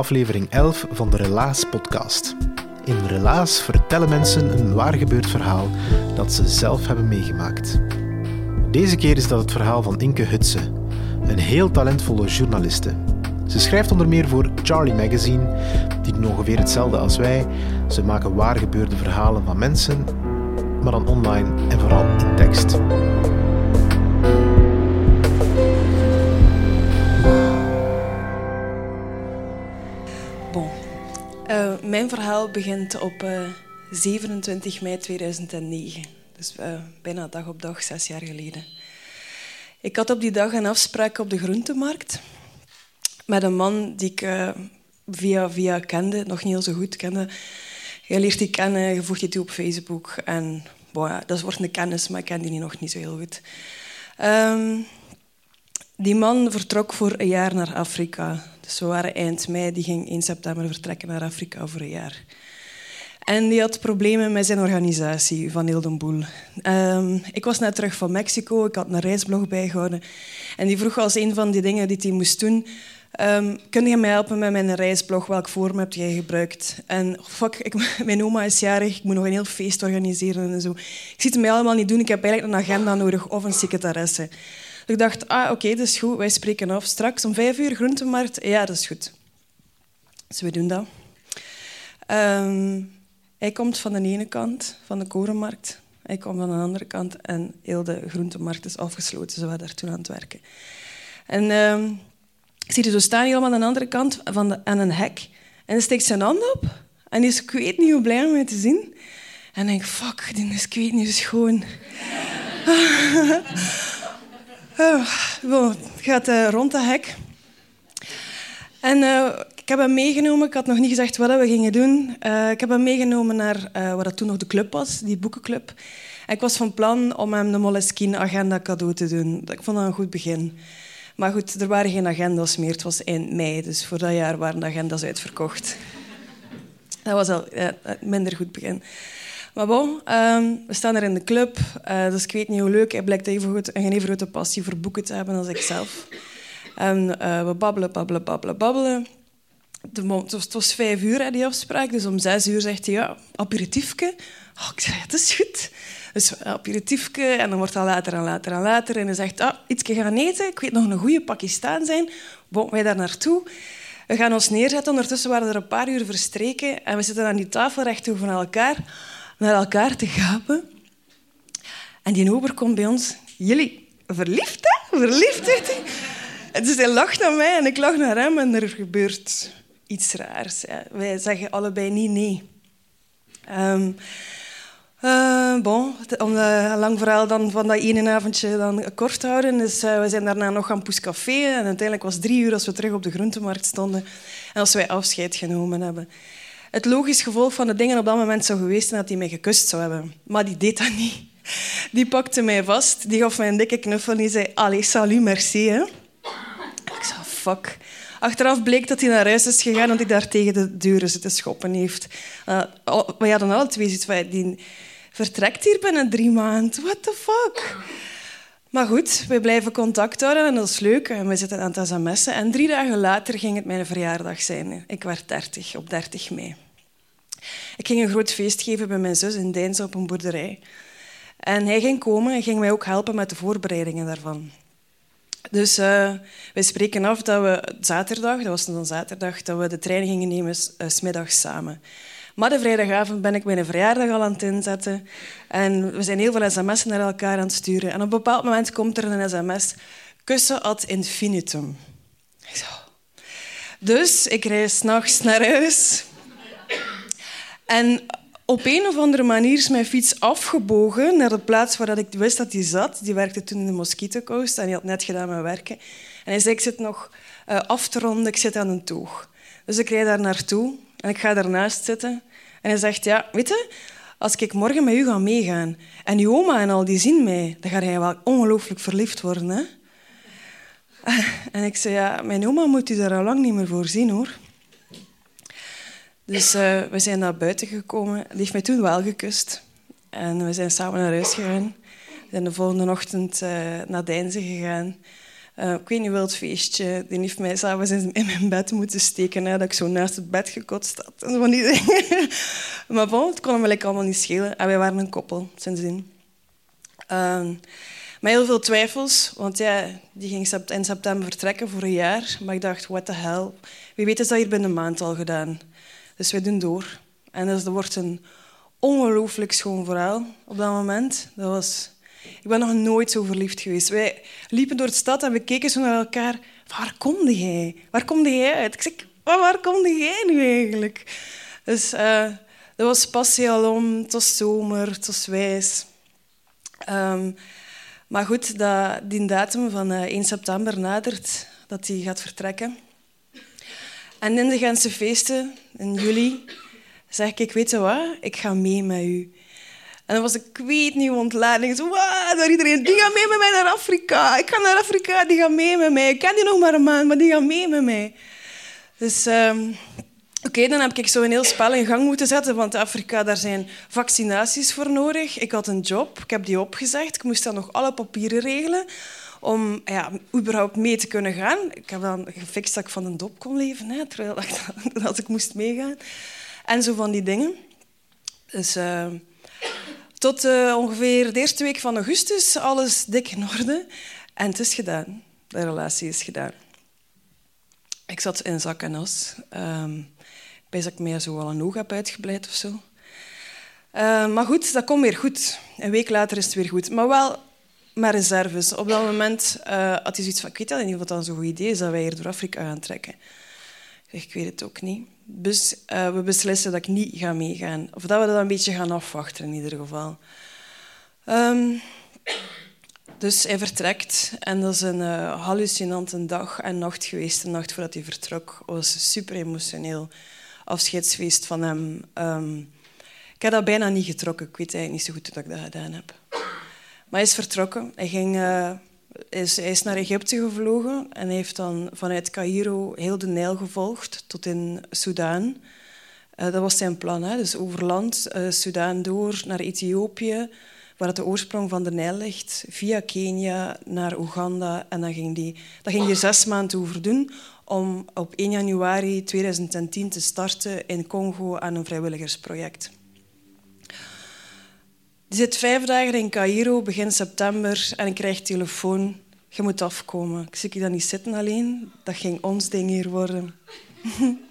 Aflevering 11 van de Relaas podcast. In Relaas vertellen mensen een waar gebeurd verhaal dat ze zelf hebben meegemaakt. Deze keer is dat het verhaal van Inke Hutse, een heel talentvolle journaliste. Ze schrijft onder meer voor Charlie Magazine, die doen ongeveer hetzelfde als wij. Ze maken waar gebeurde verhalen van mensen, maar dan online en vooral in tekst. Mijn verhaal begint op eh, 27 mei 2009. Dus eh, bijna dag op dag, zes jaar geleden. Ik had op die dag een afspraak op de groentemarkt met een man die ik eh, via via kende, nog niet heel zo goed kende. Je leert die kennen, je voegt die toe op Facebook. En ja, dat wordt een kennis, maar ik ken die nog niet zo heel goed. Ehm, die man vertrok voor een jaar naar Afrika. We waren eind mei, die ging 1 september vertrekken naar Afrika voor een jaar. En die had problemen met zijn organisatie van heel de boel. Ehm, ik was net terug van Mexico, ik had een reisblog bijgehouden. En die vroeg als een van die dingen die hij moest doen... ehm, kun je mij helpen met mijn reisblog? Welk vorm heb jij gebruikt? En fuck, ik, mijn oma is jarig, ik moet nog een heel feest organiseren en zo. Ik zie het mij allemaal niet doen, ik heb eigenlijk een agenda nodig of een secretaresse. Ik dacht, ah, oké, dat is goed, wij spreken af. Straks om vijf uur groentemarkt, ja, dat is goed. Dus we doen dat. Ehm, hij komt van de ene kant, van de korenmarkt. Hij komt van de andere kant en heel de groentemarkt is afgesloten. Ze waren daar toen aan het werken. En ehm, ik zie er zo staan helemaal aan de andere kant van de, aan een hek. En hij steekt zijn hand op. En is, ik weet niet hoe blij om mij te zien. En ik denk, fuck, die is, ik weet niet, schoon. Bon, het gaat eh, rond dat hek. En eh, ik heb hem meegenomen. Ik had nog niet gezegd wat we gingen doen. Ik heb hem meegenomen naar uh, wat dat toen nog de club was, die boekenclub. En ik was van plan om hem de Moleskine-agenda cadeau te doen. Ik vond dat een goed begin. Maar goed, er waren geen agendas meer. Het was eind mei, dus voor dat jaar waren de agendas uitverkocht. Dat was al minder goed begin. Maar bon, um, we staan er in de club. Uh, dus ik weet niet hoe leuk. Hij blijkt even goed, een even grote passie voor boeken te hebben als ik zelf. En uh, we babbelen, babbelen, babbelen, babbelen. De, het, was, het vijf uur, hè, die afspraak. Dus om zes uur zegt hij, ja, aperitiefje. Oh, ik zei, dat is goed. Dus aperitiefje. En dan wordt dat later en later en later. En hij zegt, ah, iets gaan eten. Ik weet nog een goede Pakistaan zijn. Bon, wij daar naartoe. We gaan ons neerzetten. Ondertussen waren er een paar uur verstreken. En we zitten aan die tafel recht tegenover elkaar naar elkaar te gapen. En die ober komt bij ons. Jullie, verliefd hè? Verliefd, hij. Dus hij lacht naar mij en ik lach naar hem en er gebeurt iets raars. Wij zeggen allebei niet nee. Um, uh, bon, om een lang verhaal dan van dat ene avondje dan kort te houden. Dus, we zijn daarna nog gaan poescafé. En uiteindelijk was het drie uur als we terug op de groentemarkt stonden. En als wij afscheid genomen hebben het logisch gevolg van de dingen op dat moment zou geweest zijn dat hij mij gekust zou hebben. Maar die deed dat niet. Die pakte mij vast, die gaf mij een dikke knuffel en die zei... Allee, salut, merci. Ik zei, fuck. Achteraf bleek dat hij naar huis is gegaan omdat hij daar tegen de deuren zitten schoppen heeft. Uh, we hadden alle twee zoiets van... Die vertrekt hier binnen drie maanden. What the fuck? Maar goed, we blijven contact houden en dat is leuk. En we zitten aan het sms'en. En drie dagen later ging het mijn verjaardag zijn. Ik werd 30, op 30 mei. Ik ging een groot feest geven bij mijn zus in Deinzen op een boerderij. En hij ging komen en ging mij ook helpen met de voorbereidingen daarvan. Dus uh, wij spreken af dat we zaterdag, dat was dan zaterdag, dat we de trein gingen nemen, uh, smiddags samen. Maar de vrijdagavond ben ik mijn verjaardag al aan het inzetten. En we zijn heel veel sms'en naar elkaar aan het sturen. En op een bepaald moment komt er een sms. kussen ad infinitum. Zo. Dus ik reis s'nachts naar huis. En op een of andere manier is mijn fiets afgebogen naar de plaats waar ik wist dat hij zat. Die werkte toen in de mosquitocoast en hij had net gedaan met werken. En hij zei, ik zit nog uh, af te ronden, ik zit aan een toog. Dus ik rijd daar naartoe en ik ga daarnaast zitten. En hij zegt, ja, weet je, als ik morgen met u ga meegaan en uw oma en al die zien mij, dan ga jij wel ongelooflijk verliefd worden. En ik zei, ja, mijn oma moet u daar al lang niet meer voor zien, hoor. Dus uh, we zijn naar buiten gekomen. Die heeft mij toen wel gekust. En we zijn samen naar huis gegaan. We zijn de volgende ochtend uh, naar Deinzen gegaan. Uh, ik weet niet feestje. Die heeft mij s'avonds in, mijn bed moeten steken. Hè, dat ik zo naast het bed gekotst had. En van die dingen. maar bon, het kon hem eigenlijk allemaal niet schelen. En wij waren een koppel sindsdien. Uh, met heel veel twijfels. Want ja, die ging in september vertrekken voor een jaar. Maar ik dacht, what the hell. Wie weet is dat hier binnen een maand al gedaan. Dus we doen door. En dus, dat wordt een ongelooflijk schoon verhaal op dat moment. Dat was... Ik ben nog nooit zo verliefd geweest. Wij liepen door de stad en we keken zo naar elkaar. Waar komde jij? Waar komde jij uit? Ik zeg, waar komde jij nu eigenlijk? Dus uh, dat was passie al om. Het was zomer, het was wijs. Um, maar goed, dat die datum van 1 eh, september nadert, dat hij gaat vertrekken. En in de Gentse feesten, in juli, zeg ik, ik weet je wat, ik ga mee met u. En dan was ik weet niet ontlading. Zo, daar iedereen, die gaat mee met mij naar Afrika. Ik ga naar Afrika, die gaat mee met mij. Ik ken die nog maar een maand, maar die gaat mee met mij. Dus um, oké, dan heb ik zo een heel spel in gang moeten zetten. Want Afrika, daar zijn vaccinaties voor nodig. Ik had een job, ik heb die opgezegd. Ik moest dan nog alle papieren regelen om ja, überhaupt mee te kunnen gaan. Ik heb dan gefixt dat ik van een dop kon leven, hè, terwijl ik, dat ik moest meegaan. En zo van die dingen. Dus uh, tot uh, ongeveer de eerste week van augustus alles dik in orde. En het is gedaan. De relatie is gedaan. Ik zat in zak en as. Um, ik zo al een oog heb uitgebleid of zo. Uh, maar goed, dat komt weer goed. Een week later is het weer goed. Maar wel met reserves. Op dat moment uh, had hij zoiets van... Ik weet niet of dat zo'n goed idee is dat wij hier door Afrika gaan trekken. Ik, ik weet het ook niet. Dus uh, we beslissen dat ik niet ga meegaan. Of dat we dat een beetje gaan afwachten in ieder geval. Um, dus hij vertrekt en dat is een uh, hallucinante dag en nacht geweest. De nacht voordat hij vertrok was super emotioneel. Afscheidsfeest van hem. Um, ik heb dat bijna niet getrokken. Ik weet eigenlijk niet zo goed dat ik dat gedaan heb. Maar hij is vertrokken. Hij, ging, uh, is, hij is naar Egypte gevlogen en heeft dan vanuit Cairo heel de Nijl gevolgd tot in Soudaan. Uh, dat was zijn plan. Hè? Dus over land, uh, Soudaan door naar Ethiopië, waar het de oorsprong van de Nijl ligt, via Kenia naar Oeganda. En dan ging die, dat ging hij zes maanden over doen om op 1 januari 2010 te starten in Congo aan een vrijwilligersproject. Die zit vijf dagen in Cairo, begin september, en ik krijg telefoon. Je moet afkomen. Ik zie je dan niet zitten alleen. Dat ging ons ding hier worden.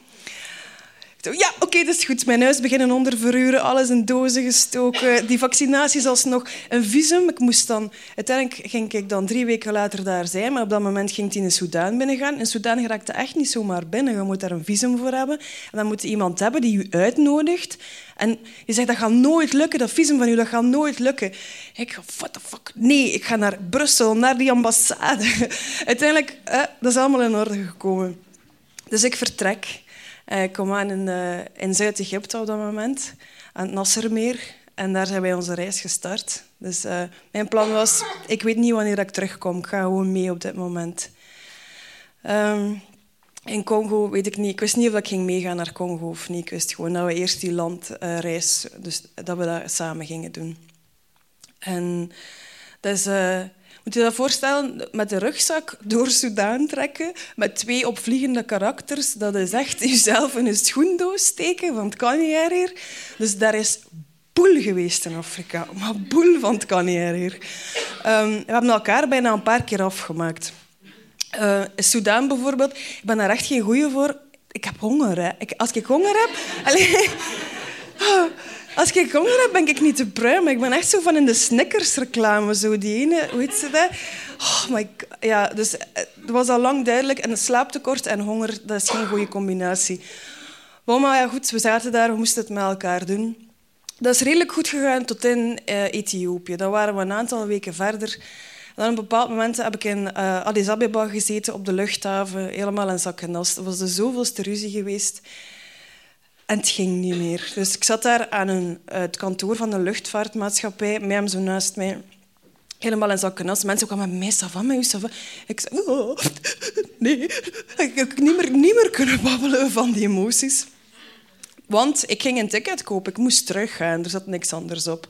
ja, oké, okay, dat is goed. Mijn huis beginnen onderverhuren, alles in dozen gestoken. Die vaccinaties alsnog. Een visum. Ik moest dan... Uiteindelijk ging ik dan drie weken later daar zijn, maar op dat moment ging hij in Soudaan binnengaan. In Soudaan raakte echt niet zomaar binnen. Je moet daar een visum voor hebben. En dan moet je iemand hebben die je uitnodigt. En je zegt, dat gaat nooit lukken, dat visum van u, dat gaat nooit lukken. Ik ga, what the fuck? Nee, ik ga naar Brussel, naar die ambassade. Uiteindelijk, eh, dat is allemaal in orde gekomen. Dus ik vertrek. Eh, ik kom aan in, uh, in Zuid-Egypte op dat moment, aan het Nassermeer. En daar zijn wij onze reis gestart. Dus uh, mijn plan was, ik weet niet wanneer ik terugkom. Ik ga gewoon mee op dit moment. Um, in Congo weet ik niet. Ik wist niet of ik ging meegaan naar Congo of niet. Ik wist gewoon dat we eerst die landreis, dus dat we dat samen gingen doen. En dat is, moet je dat voorstellen, met de rugzak door Soudaan trekken, met twee opvliegende karakters. Dat is echt jezelf in een schoendoos steken, want kan niet hier. Dus daar is boel geweest in Afrika. Maar boel van het kan niet hier. Um, we hebben elkaar bijna een paar keer afgemaakt. Uh, Soudaan bijvoorbeeld, ik ben daar echt geen goeie voor. Ik heb honger. Hè. Ik, als ik honger heb... als ik honger heb, ben ik niet te pruimen. Ik ben echt zo van in de Snickers-reclame. Zo die ene, hoe heet ze dat? Oh my God. Ja, dus eh, het was al lang duidelijk. En slaaptekort en honger, dat is geen goede combinatie. Maar ja, goed, we zaten daar, we moesten het met elkaar doen. Dat is redelijk goed gegaan tot in uh, Ethiopië. Dan waren we een aantal weken verder. En dan op een bepaald moment heb ik in uh, Addis Abeba gezeten op de luchthaven, helemaal in zak en. Het was de zoveelste ruzie geweest. En het ging niet meer. Dus ik zat daar aan een, het kantoor van de luchtvaartmaatschappij, met hem zo naast mij. Helemaal in zak en as. Mensen kwamen met mij, Ik zei, oh, nee, ik heb niet meer, niet meer kunnen babbelen van die emoties. Want ik ging een ticket kopen, ik moest teruggaan, er zat niks anders op.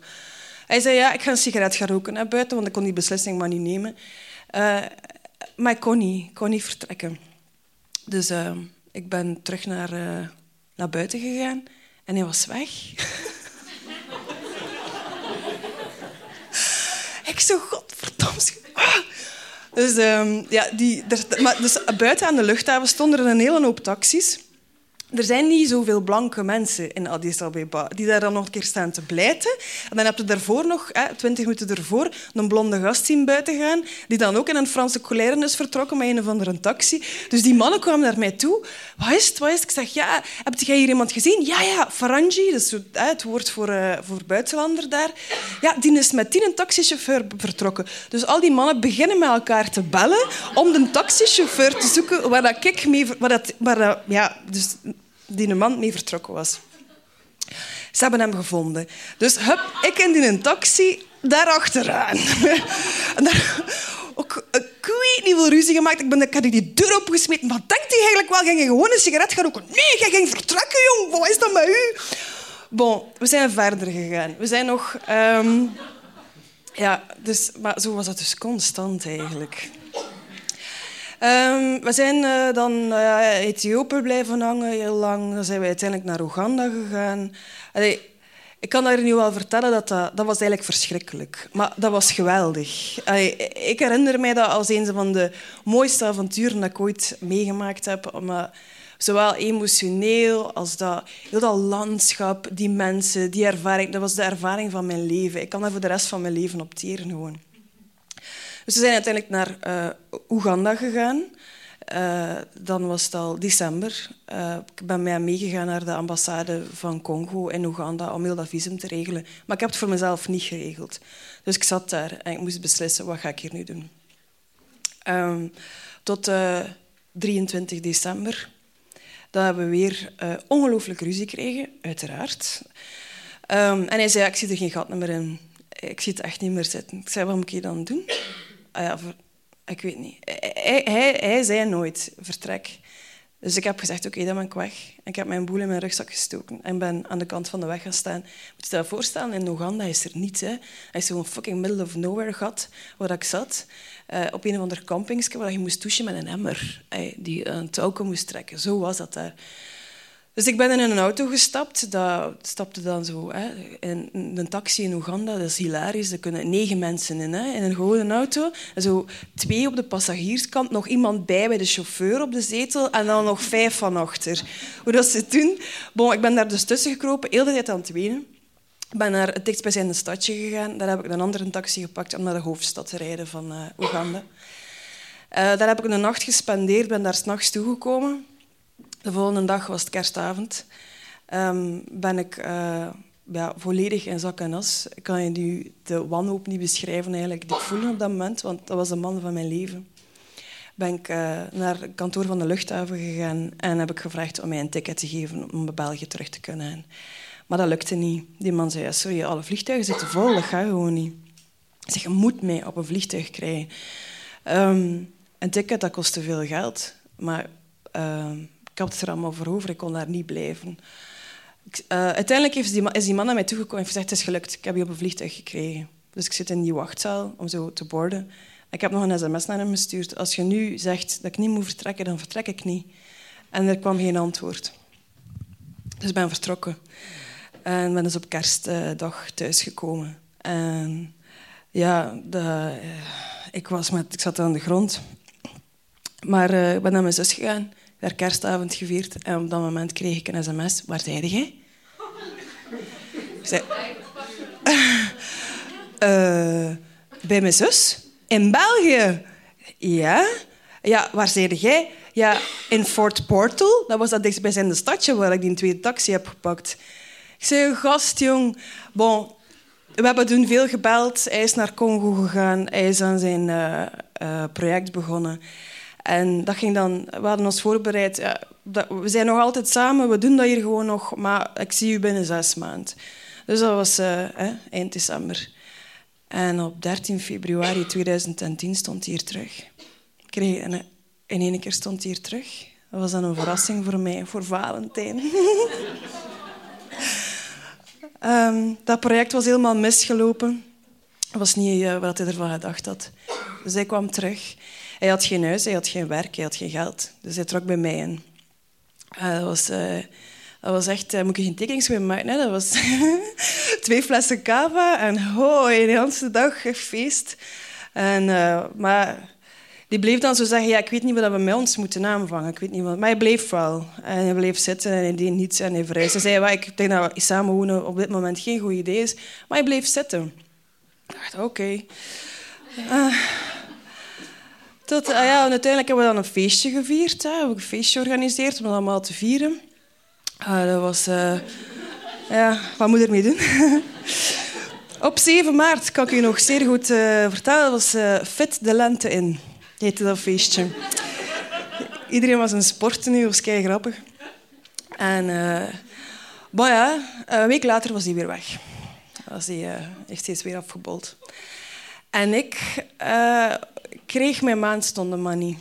Hij zei, ja, ik ga een sigaret gaan roken naar buiten, want ik kon die beslissing maar niet nemen. Uh, maar ik kon niet, kon niet vertrekken. Dus uh, ik ben terug naar, naar buiten gegaan en hij was weg. ik zo, godverdomme. Ah. Dus, um, ja, die, maar, dus buiten aan de luchthaven stonden er een hele hoop taxis er zijn niet zoveel blanke mensen in Addis Abeba die daar dan nog een keer staan te blijten. En dan heb je daarvoor nog, twintig minuten ervoor, een blonde gast zien buiten gaan, die dan ook in een Franse colère is vertrokken met een of andere taxi. Dus die mannen kwamen naar mij toe. Wat is? Wat is? Ik zeg, ja, heb jij hier iemand gezien? Ja, ja, Farangi, dat is het woord voor, uh, voor buitenlander daar. Ja, die is met tien een taxichauffeur vertrokken. Dus al die mannen beginnen met elkaar te bellen om de taxichauffeur te zoeken waar dat ik mee... Waar dat, waar dat, ja, dus die een man mee vertrokken was. Ze hebben hem gevonden. Dus hup, ik in die een taxi daarachteraan. en daar, ook, ik weet niet ruzie gemaakt. Ik, ben, ik had die deur opgesmeten. Wat denkt hij eigenlijk wel? Ging je gewoon een sigaret gaan roken? Nee, jij ging vertrekken, jong. Wat is dat met u? Bon, we zijn verder gegaan. We zijn nog... Um, ja, dus, maar zo was dat dus constant eigenlijk. Um, we zijn uh, dan uh, Ethiopië blijven hangen heel lang. Dan zijn we uiteindelijk naar Oeganda gegaan. Ik kan daar nu wel vertellen dat, dat was eigenlijk verschrikkelijk. Maar dat was geweldig. Ik herinner mij dat als een van de mooiste avonturen dat ik ooit meegemaakt heb. Zowel emotioneel als dat, heel dat landschap, die mensen, die ervaring. Dat was de ervaring van mijn leven. Ik kan daar voor de rest van mijn leven opteren gewoon. Dus we zijn uiteindelijk naar uh, Oeganda gegaan. Uh, dan was het al december. Uh, ik ben mij meegegaan naar de ambassade van Congo in Oeganda om heel dat visum te regelen. Maar ik heb het voor mezelf niet geregeld. Dus ik zat daar en ik moest beslissen, wat ga ik hier nu doen? Um, tot 23 december. Dan hebben we weer ongelooflijk ruzie gekregen, uiteraard. Um, en hij zei, ik zie er geen gat meer in. Ik zie het echt niet meer zitten. Ik zei, wat moet ik dan doen? Ah ja, ik weet niet. Hij, hij, hij, zei nooit vertrek. Dus ik heb gezegd, oké, dan ben ik weg. Ik heb mijn boel in mijn rugzak gestoken en ben aan de kant van de weg gaan staan. Moet je je voorstellen, in Oeganda is er niets. Hè. Hij is zo'n fucking middle of nowhere gat waar ik zat. Uh, op een of ander campingsje waar je moest douchen met een emmer. die een touwke moest trekken. Zo was dat daar. Dus ik ben in een auto gestapt. Dat stapte dan zo hè, in een taxi in Oeganda. Dat is hilarisch. Er kunnen negen mensen in, hè, in een gewone auto. Zo twee op de passagierskant, nog iemand bij bij de chauffeur op de zetel en dan nog vijf van achter. Hoe dat ze doen? Bon, ik ben daar dus tussen gekropen, heel de tijd aan het wenen. Ik ben naar het dichtstbijzijnde stadje gegaan. Daar heb ik een andere taxi gepakt om naar de hoofdstad te rijden van uh, Oeganda. Uh, daar heb ik een nacht gespendeerd, ben daar s'nachts toegekomen. De volgende dag was het kerstavond. Um, ben ik uh, ja, volledig in zak en as. Ik kan je nu de wanhoop niet beschrijven eigenlijk, die ik voelde op dat moment, want dat was de man van mijn leven. Ben ik uh, naar het kantoor van de luchthaven gegaan en heb ik gevraagd om mij een ticket te geven om naar België terug te kunnen. Maar dat lukte niet. Die man zei, sorry, alle vliegtuigen zitten vol, dat gaat gewoon niet. Ik zeg, je moet mij op een vliegtuig krijgen. Um, een ticket, dat kostte veel geld, maar... Uh, ik had het er allemaal voor over, ik kon daar niet blijven. Uh, uiteindelijk is die, is die man naar mij toegekomen en gezegd, het is gelukt, ik heb je op een vliegtuig gekregen. Dus ik zit in die wachtzaal om zo te borden. Ik heb nog een sms naar hem gestuurd. Als je nu zegt dat ik niet moet vertrekken, dan vertrek ik niet. En er kwam geen antwoord. Dus ik ben vertrokken. En ben dus op kerstdag thuisgekomen. En ja, de, eh, ik, was met, ik zat aan de grond. Maar uh, ik ben naar mijn zus gegaan daar kerstavond gevierd. En op dat moment kreeg ik een sms. Waar zei jij? Zei... Bij mijn zus. In België? Ja. Ja, waar zeide jij? Ja, in Fort Portal. Dat was dat dichtstbijzijnde stadje waar ik die tweede taxi heb gepakt. Ik zei, gast, jong. Bon, we hebben toen veel gebeld. Hij is naar Congo gegaan. Hij is aan zijn uh, uh, project begonnen. En dat ging dan... We hadden ons voorbereid. Dat, we zijn nog altijd samen. We doen dat hier gewoon nog. Maar ik zie u binnen zes maanden. Dus dat was uh, eind december. En op 13 februari 2010 stond hij hier terug. Kreeg, en in één keer stond hij hier terug. Dat was dan een verrassing voor mij, voor Valentijn. um, dat project was helemaal misgelopen. Dat was niet uh, wat hij ervan gedacht had. Dus hij kwam terug. Hij had geen huis, hij had geen werk, hij had geen geld. Dus hij trok bij mij in. Uh, dat was... Uh, dat was echt, uh, moet je geen tekening maken. Dat was twee flessen cava en hoi, de hele dag feest. En, maar die bleef dan zo zeggen, ja, ik weet niet wat we met ons moeten aanvangen. Ik weet niet wat. Maar hij bleef wel. En hij bleef zitten en hij deed niets en hij verhuisde. Hij zei, ik denk dat samenwonen op dit moment geen goed idee is. Maar hij bleef zitten. Ik dacht, oké. Uh, ja, en uiteindelijk hebben we dan een feestje gevierd. Hè. We hebben een feestje georganiseerd om dat allemaal te vieren. Uh, dat was... ja, wat moet ik ermee doen? Op 7 maart kan ik u nog zeer goed vertellen. Dat was Fit de Lente in heette dat feestje. Iedereen was een sporten nu, was kei grappig. En uh, ja, een week later was hij weer weg. Was hij uh, heeft steeds weer afgebold. En ik uh, kreeg mijn maandstonden money.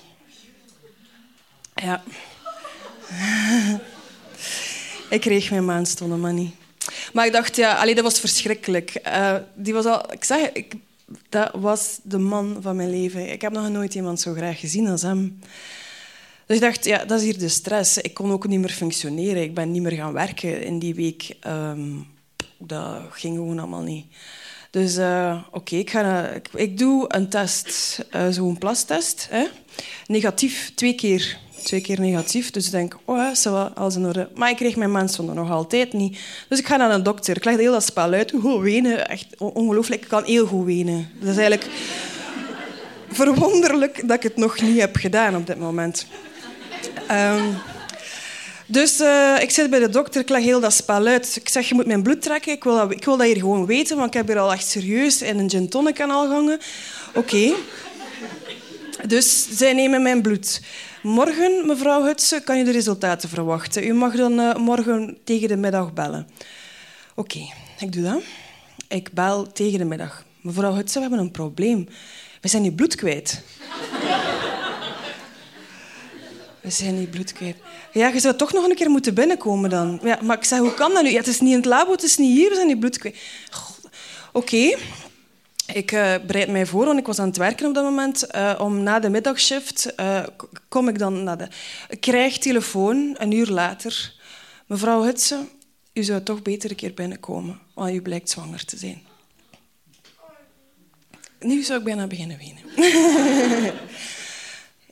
Ja. ik kreeg mijn maandstonden money. Maar ik dacht, ja, allee, dat was verschrikkelijk. Uh, die was al, ik zeg, dat was de man van mijn leven. Ik heb nog nooit iemand zo graag gezien als hem. Dus ik dacht, ja, dat is hier de stress. Ik kon ook niet meer functioneren. Ik ben niet meer gaan werken in die week. Um, dat ging gewoon allemaal niet. Dus uh, oké, ik, ik, ik, doe een test, uh, zo'n plastest. Hè? Negatief, twee keer twee keer negatief. Dus ik denk, oh, ja, alles in orde. Maar ik kreeg mijn maandstonden nog altijd niet. Dus ik ga naar een dokter. Ik leg heel dat spel uit. Hoe wenen, echt ongelooflijk. Ik kan heel goed wenen. Dat is eigenlijk verwonderlijk dat ik het nog niet heb gedaan op dit moment. Um, dus uh, ik zit bij de dokter, ik leg heel dat spel uit. Ik zeg, je moet mijn bloed trekken. Ik wil dat, ik wil dat hier gewoon weten, want ik heb hier al echt serieus in een gin tonic aan. Oké. Dus zij nemen mijn bloed. Morgen, mevrouw Hutsen, kan je de resultaten verwachten. U mag dan uh, morgen tegen de middag bellen. Oké, ik doe dat. Ik bel tegen de middag. Mevrouw Hutsen, we hebben een probleem. We zijn uw bloed kwijt. We zijn uw bloed kwijt. Ja, je zou toch nog een keer moeten binnenkomen dan. Ja, maar ik zeg, hoe kan dat nu? Ja, het is niet in het labo, het is niet hier, we zijn uw bloed kwijt. Oké. Ik uh, bereid mij voor, want ik was aan het werken op dat moment. Uh, om na de middagshift uh, kom ik dan naar de... Ik krijg telefoon, een uur later. Mevrouw Hutsen, u zou toch beter een keer binnenkomen, want u blijkt zwanger te zijn. Nu zou ik bijna beginnen wenen.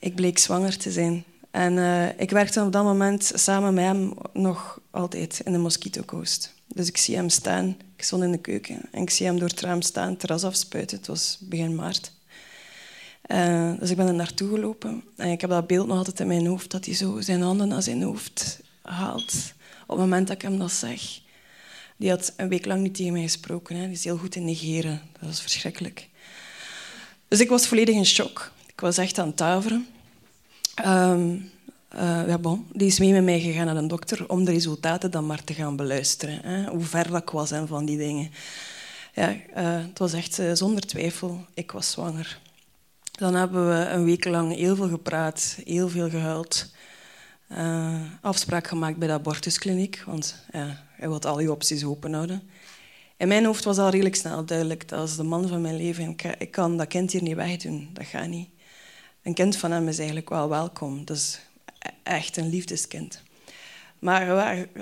ik bleek zwanger te zijn. En ik werkte op dat moment samen met hem nog altijd in de Mosquito Coast. Dus ik zie hem staan. Ik stond in de keuken en ik zie hem door het raam staan, het terras afspuiten. Het was begin maart. Uh, dus ik ben er naartoe gelopen en ik heb dat beeld nog altijd in mijn hoofd, dat hij zo zijn handen naar zijn hoofd haalt. Op het moment dat ik hem dat zeg. Die had een week lang niet tegen mij gesproken. Hè. Die is heel goed in negeren. Dat was verschrikkelijk. Dus ik was volledig in shock. Ik was echt aan het tuiveren. Um, uh, ja, bon, die is mee met mij gegaan naar een dokter om de resultaten dan maar te gaan beluisteren. Hè, hoe ver dat ik was en van die dingen. Ja, uh, het was echt uh, zonder twijfel, ik was zwanger. Dan hebben we een week lang heel veel gepraat, heel veel gehuild. afspraak gemaakt bij de abortuskliniek, want ja, hij wil al je opties open houden. In mijn hoofd was al redelijk snel duidelijk dat als de man van mijn leven, ik, ik kan dat kind hier niet wegdoen, dat gaat niet. Een kind van hem is eigenlijk wel welkom, dus echt een liefdeskind. Maar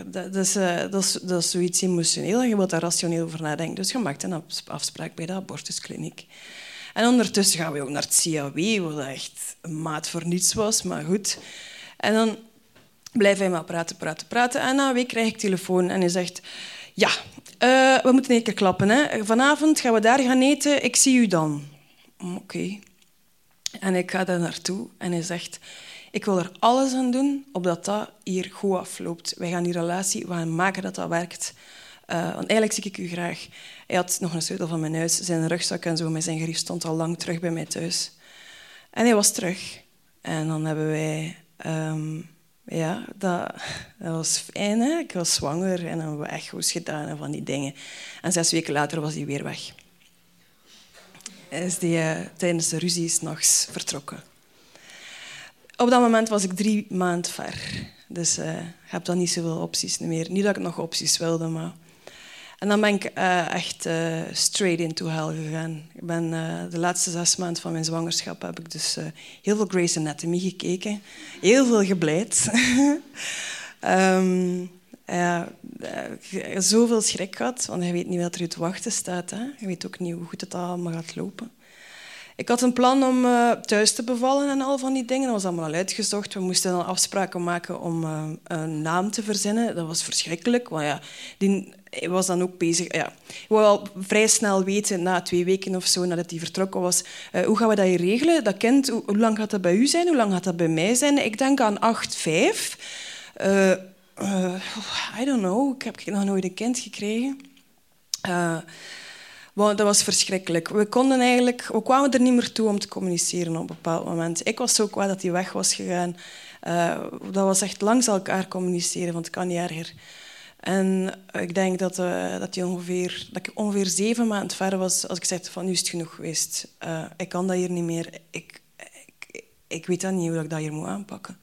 dat is, eh, dat, is, dat is zoiets emotioneel je wilt daar rationeel over nadenken. Dus je maakt een afspraak bij de abortuskliniek. En ondertussen gaan we ook naar het CAW, wat echt een maat voor niets was, maar goed. En dan blijft hij maar praten, praten, praten. En na een week krijg ik telefoon en hij zegt... Ja, uh, we moeten een keer klappen. Hè. Vanavond gaan we daar gaan eten. Ik zie u dan. Oké. En ik ga daar naartoe en hij zegt... Ik wil er alles aan doen opdat dat hier goed afloopt. Wij gaan die relatie, we maken dat dat werkt. Uh, want eigenlijk zie ik u graag. Hij had nog een sleutel van mijn huis, zijn rugzak en zo met zijn grief stond al lang terug bij mij thuis. En hij was terug. En dan hebben wij... Um, ja, dat, was fijn. Hè? Ik was zwanger en dan hebben we echo's gedaan en van die dingen. En zes weken later was hij weer weg. Is die uh, tijdens de ruzie s'nachts vertrokken. Op dat moment was ik drie maanden ver. Dus uh, ik heb dan niet zoveel opties meer. Niet dat ik nog opties wilde, maar... En dan ben ik uh, echt straight into hell gegaan. Ik ben, de laatste zes maanden van mijn zwangerschap heb ik dus heel veel Grey's Anatomy gekeken. Heel veel gebleid. um, ja, zoveel schrik gehad, want je weet niet wat er te wachten staat. Hè. Je weet ook niet hoe goed het allemaal gaat lopen. Ik had een plan om uh, thuis te bevallen en al van die dingen. Dat was allemaal al uitgezocht. We moesten dan afspraken maken om uh, een naam te verzinnen. Dat was verschrikkelijk. Want ja, die was dan ook bezig. Ja, ik wou al vrij snel weten, na twee weken of zo, nadat hij vertrokken was, uh, hoe gaan we dat hier regelen? Dat kind, hoe, hoe, lang gaat dat bij u zijn? Hoe lang gaat dat bij mij zijn? Ik denk aan acht, vijf. I don't know. Ik heb nog nooit een kind gekregen. Want dat was verschrikkelijk. We, konden eigenlijk, we kwamen er niet meer toe om te communiceren op een bepaald moment. Ik was zo kwaad dat hij weg was gegaan. Uh, dat was echt langs elkaar communiceren, want het kan niet erger. En ik denk dat, uh, dat, ongeveer, dat ik ongeveer zeven maanden ver was als ik zei van nu is het genoeg geweest. Uh, ik kan dat hier niet meer. Ik, ik, ik weet dan niet hoe ik dat hier moet aanpakken.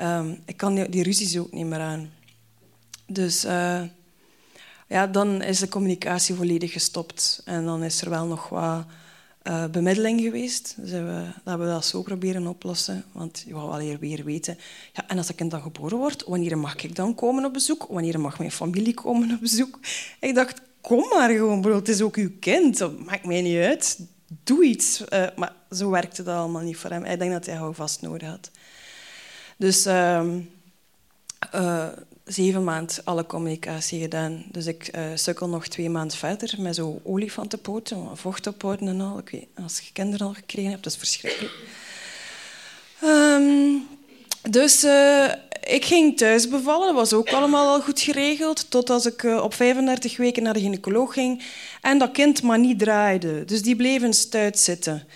Um, ik kan die, die ruzies ook niet meer aan. Dus ja, dan is de communicatie volledig gestopt. En dan is er wel nog wat uh, bemiddeling geweest. Dus we, dat we dat zo proberen oplossen. Want je wou wel weer weten. Ja, en als ik kind dan geboren word, wanneer mag ik dan komen op bezoek? Wanneer mag mijn familie komen op bezoek? Ik dacht, kom maar gewoon, bro. Het is ook uw kind. Dat maakt mij niet uit. Doe iets. Uh, maar zo werkte dat allemaal niet voor hem. Ik denk dat hij vast nodig had. Dus... Uh, zeven maanden alle communicatie gedaan. Dus ik uh, sukkel nog twee maanden verder met zo olifantenpoten, vocht ophouden en al. Ik weet, als je kinderen al gekregen hebt, dat is verschrikkelijk. Um, dus uh, ik ging thuis bevallen. Dat was ook allemaal al goed geregeld. Tot als ik op 35 weken naar de gynaecoloog ging. En dat kind maar niet draaide. Dus die bleef in stuit zitten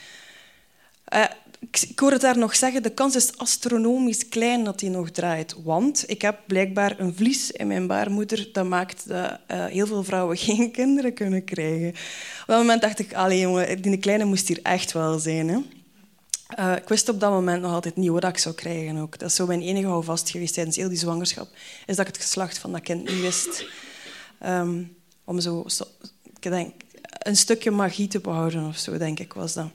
ik hoor het daar nog zeggen, de kans is astronomisch klein dat hij nog draait. Want ik heb blijkbaar een vlies in mijn baarmoeder dat maakt dat uh, heel veel vrouwen geen kinderen kunnen krijgen. Op dat moment dacht ik, allee jongen, die kleine moest hier echt wel zijn. Hè? Uh, ik wist op dat moment nog altijd niet wat ik zou krijgen. Ook. Dat is zo mijn enige houvast geweest tijdens heel die zwangerschap. Is dat ik het geslacht van dat kind niet wist. Um, om zo, zo, een stukje magie te behouden of zo, denk ik, was dat.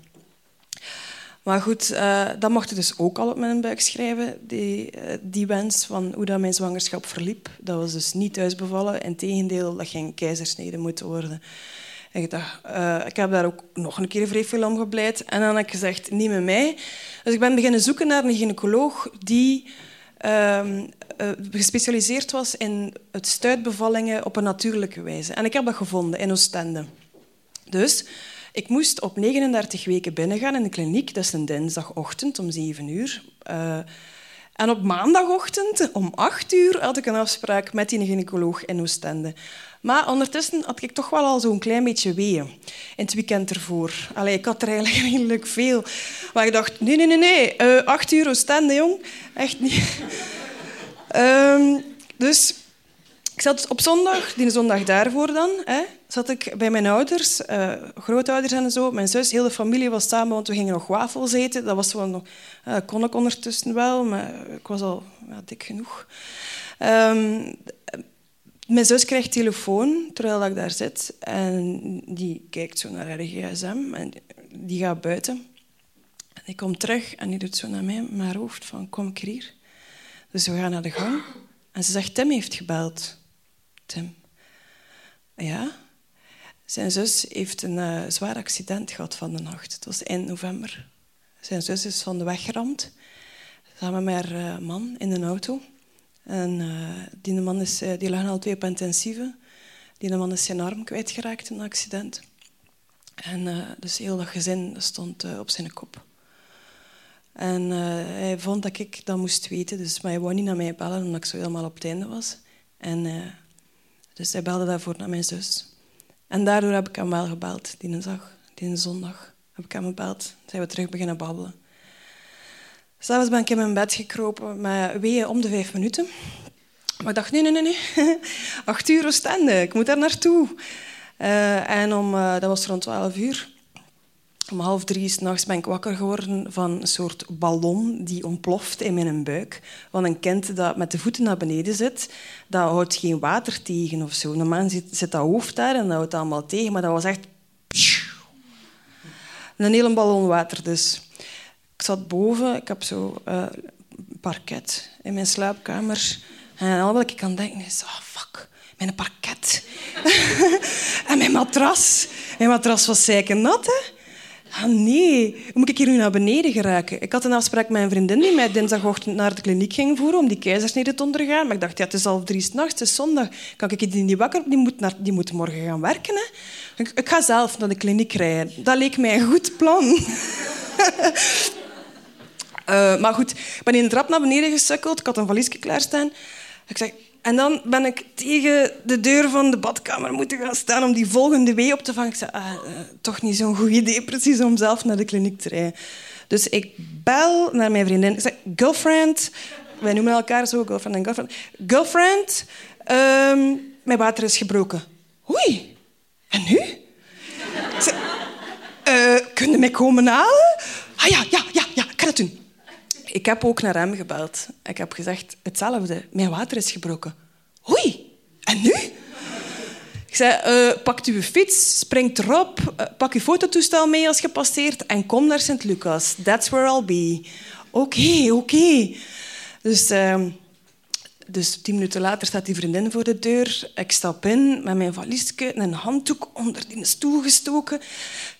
Maar goed, uh, dat mocht ik dus ook al op mijn buik schrijven, die, uh, die wens van hoe dat mijn zwangerschap verliep. Dat was dus niet thuisbevallen. Integendeel, dat ging keizersnede moeten worden. En ik dacht, uh, ik heb daar ook nog een keer vrij veel om gebleid. En dan heb ik gezegd, niet met mij. Dus ik ben beginnen zoeken naar een gynaecoloog die ehm, gespecialiseerd was in het stuitbevallingen op een natuurlijke wijze. En ik heb dat gevonden in Oostende. Dus ik moest op 39 weken binnengaan in de kliniek. Dat is een dinsdagochtend om 7 uur. Uh, en op maandagochtend om 8 uur had ik een afspraak met die gynaecoloog in Oostende. Maar ondertussen had ik toch wel al zo'n klein beetje weeën in het weekend ervoor. Allee, ik had er eigenlijk redelijk veel. Maar ik dacht, nee, nee, nee, nee. Uh, acht uur Oostende, jong. Echt niet. um, dus ik zat op zondag, die zondag daarvoor dan, hè, zat ik bij mijn ouders, uh, grootouders en zo. Mijn zus, heel de familie was samen, want we gingen nog wafels eten. Dat was wel nog, uh, kon ik ondertussen wel, maar ik was al ja, dik genoeg. Um, mijn zus krijgt telefoon terwijl ik daar zit. En die kijkt zo naar haar gsm en die gaat buiten. En ik kom terug en die doet zo naar mij haar hoofd van kom ik hier. Dus we gaan naar de gang. En ze zegt, Tim heeft gebeld. Ja? Zijn zus heeft een uh, zwaar accident gehad van de nacht. Het was eind november. Zijn zus is van de weg geramd. Samen met haar uh, man in een auto. En uh, die man is, die lag al twee op intensieve. Die man is zijn arm kwijtgeraakt in een accident. En dus heel dat gezin stond op zijn kop. En hij vond dat ik dat moest weten, dus, maar hij wou niet naar mij bellen omdat ik zo helemaal op het einde was. En, dus hij belde daarvoor naar mijn zus. En daardoor heb ik hem wel gebeld, die dag, die zondag. Heb ik hem gebeld, zijn we terug beginnen babbelen. S'avonds ben ik in mijn bed gekropen met weeën om de vijf minuten. Maar ik dacht, nee, nee, nee, nee. Acht uur Oostende, ik moet daar naartoe. Uh, en om, uh, dat was rond twaalf uur. Om half drie s'nachts ben ik wakker geworden van een soort ballon die ontploft in mijn buik. Van een kind dat met de voeten naar beneden zit, dat houdt geen water tegen of zo. Normaal zit, zit dat hoofd daar en dat houdt allemaal tegen, maar dat was echt... Een hele ballon water dus. Ik zat boven, ik heb zo uh, parket in mijn slaapkamer. En al wat ik aan denken is, oh fuck, mijn parket. en mijn matras. Mijn matras was nat, hè. Ah, nee, moet ik hier nu naar beneden geraken? Ik had een afspraak met een vriendin die mij dinsdagochtend naar de kliniek ging voeren om die keizersnede te ondergaan. Maar ik dacht, ja, het is al drie s'nachts, het is zondag. Kan ik die niet wakker? Die moet, naar, die moet morgen gaan werken. Hè? Ik, ga zelf naar de kliniek rijden. Dat leek mij een goed plan. Uh, maar goed, ik ben in de trap naar beneden gesukkeld. Ik had een valiesje klaarstaan. Ik zeg, en dan ben ik tegen de deur van de badkamer moeten gaan staan om die volgende wee op te vangen. Ik zei, ah, uh, toch niet zo'n goed idee precies om zelf naar de kliniek te rijden. Dus ik bel naar mijn vriendin. Ik zeg, girlfriend... Wij noemen elkaar zo, girlfriend en girlfriend. Girlfriend, um, mijn water is gebroken. Oei, en nu? Zeg, uh, kun je mij komen halen? Ah ja, ja, ja, ja, ik dat doen. Ik heb ook naar hem gebeld. Ik heb gezegd hetzelfde. Mijn water is gebroken. Oei, en nu? Ik zei, uh, pak uw fiets, spring erop, uh, pak je fototoestel mee als je passeert en kom naar Sint-Lucas. That's where I'll be. Oké, oké. Dus, uh, dus tien minuten later staat die vriendin voor de deur. Ik stap in met mijn valiesje en een handdoek onder die stoel gestoken.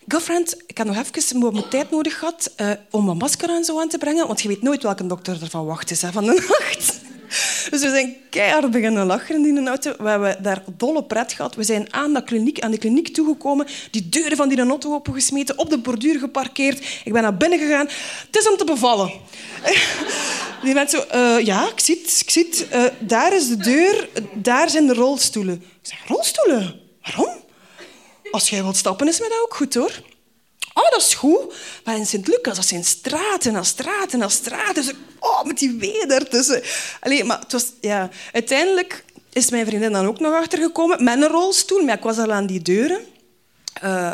Girlfriend, ik heb nog even mijn tijd nodig gehad uh, om mijn masker aan zo aan te brengen, want je weet nooit welke dokter ervan wacht is hè, van de nacht. Dus we zijn keihard beginnen lachen in die auto. We hebben daar dolle pret gehad. We zijn aan, de kliniek, aan de kliniek toegekomen, die deuren van die auto opengesmeten, op de borduur geparkeerd. Ik ben naar binnen gegaan. Het is om te bevallen. Die mensen zo, uh, ja, ik zie het, ik zie. Uh, daar is de deur, daar zijn de rolstoelen. Ik zeg, rolstoelen? Waarom? Als jij wilt stappen, is mij dat ook goed, hoor. Oh, dat is goed. Maar in Sint-Lucas, dat zijn straten na straten na straten. Dus, oh, met die wee daartussen. Allee, maar het was, ja, uiteindelijk is mijn vriendin dan ook nog achtergekomen met een rolstoel. Maar ik was al aan die deuren. Uh,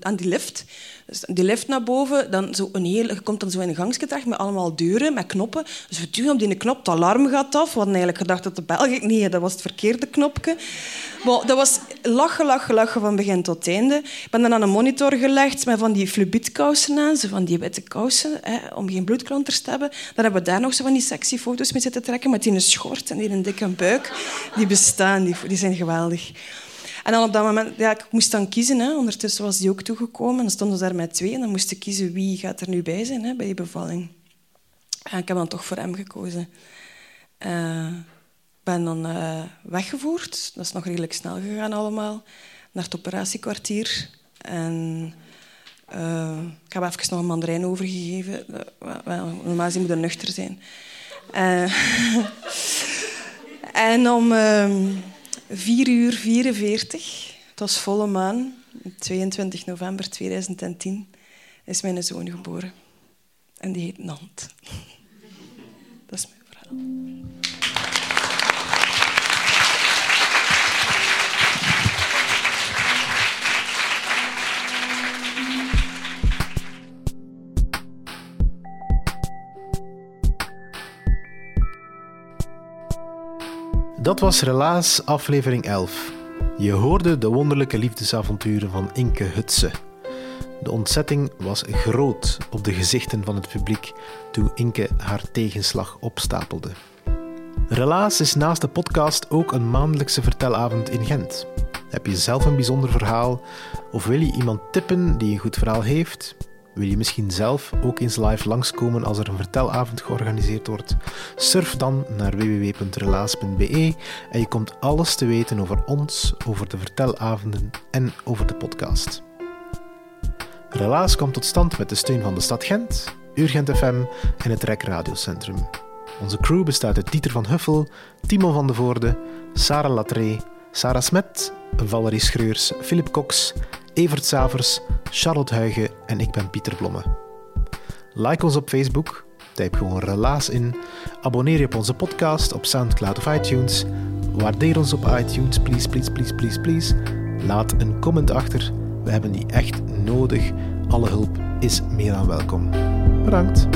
aan die lift. Dus die lift naar boven, dan zo een je komt dan zo in een gangstje met allemaal deuren, met knoppen. Dus we duwen op die knop, het alarm gaat af. We hadden eigenlijk gedacht dat de bel ging. Nee, dat was het verkeerde knopje. Maar dat was lachen, lachen, lachen van begin tot einde. Ik ben dan aan een monitor gelegd met van die flubietkousen aan, van die witte kousen, hè, om geen bloedklonters te hebben. Dan hebben we daar nog zo van die sexy foto's mee zitten trekken met die een schort en die een dikke buik. Die bestaan, die zijn geweldig. En dan op dat moment, ja, ik moest dan kiezen. Hè. Ondertussen was die ook toegekomen. Dan stonden ze daar met twee. En dan moest ik kiezen wie gaat er nu bij zijn hè, bij die bevalling. En ik heb dan toch voor hem gekozen. Uh, ben dan uh, weggevoerd. Dat is nog redelijk snel gegaan allemaal. Naar het operatiekwartier. En uh, ik heb even nog een mandarijn overgegeven. Normaal gezien moet er nuchter zijn. en om... Ehm, 4 uur 44, het was volle maan, 22 november 2010, is mijn zoon geboren. En die heet Nant. Dat is mijn verhaal. Dat was Relaas aflevering 11. Je hoorde de wonderlijke liefdesavonturen van Inke Hutse. De ontzetting was groot op de gezichten van het publiek toen Inke haar tegenslag opstapelde. Relaas is naast de podcast ook een maandelijkse vertelavond in Gent. Heb je zelf een bijzonder verhaal of wil je iemand tippen die een goed verhaal heeft? Wil je misschien zelf ook eens live langskomen als er een vertelavond georganiseerd wordt? Surf dan naar www.relaas.be en je komt alles te weten over ons, over de vertelavonden en over de podcast. Relaas komt tot stand met de steun van de stad Gent, Urgent FM en het REC Radiocentrum. Onze crew bestaat uit Dieter van Huffel, Timo van de Voorde, Sarah Latree, Sarah Smet, Valerie Schreurs, Philip Cox, Evert Savers, Charlotte Huigen en ik ben Pieter Blomme. Like ons op Facebook, typ gewoon Relaas in, abonneer je op onze podcast op Soundcloud of iTunes, waardeer ons op iTunes, please, please, please, please, please. Laat een comment achter, we hebben die echt nodig. Alle hulp is meer dan welkom. Bedankt.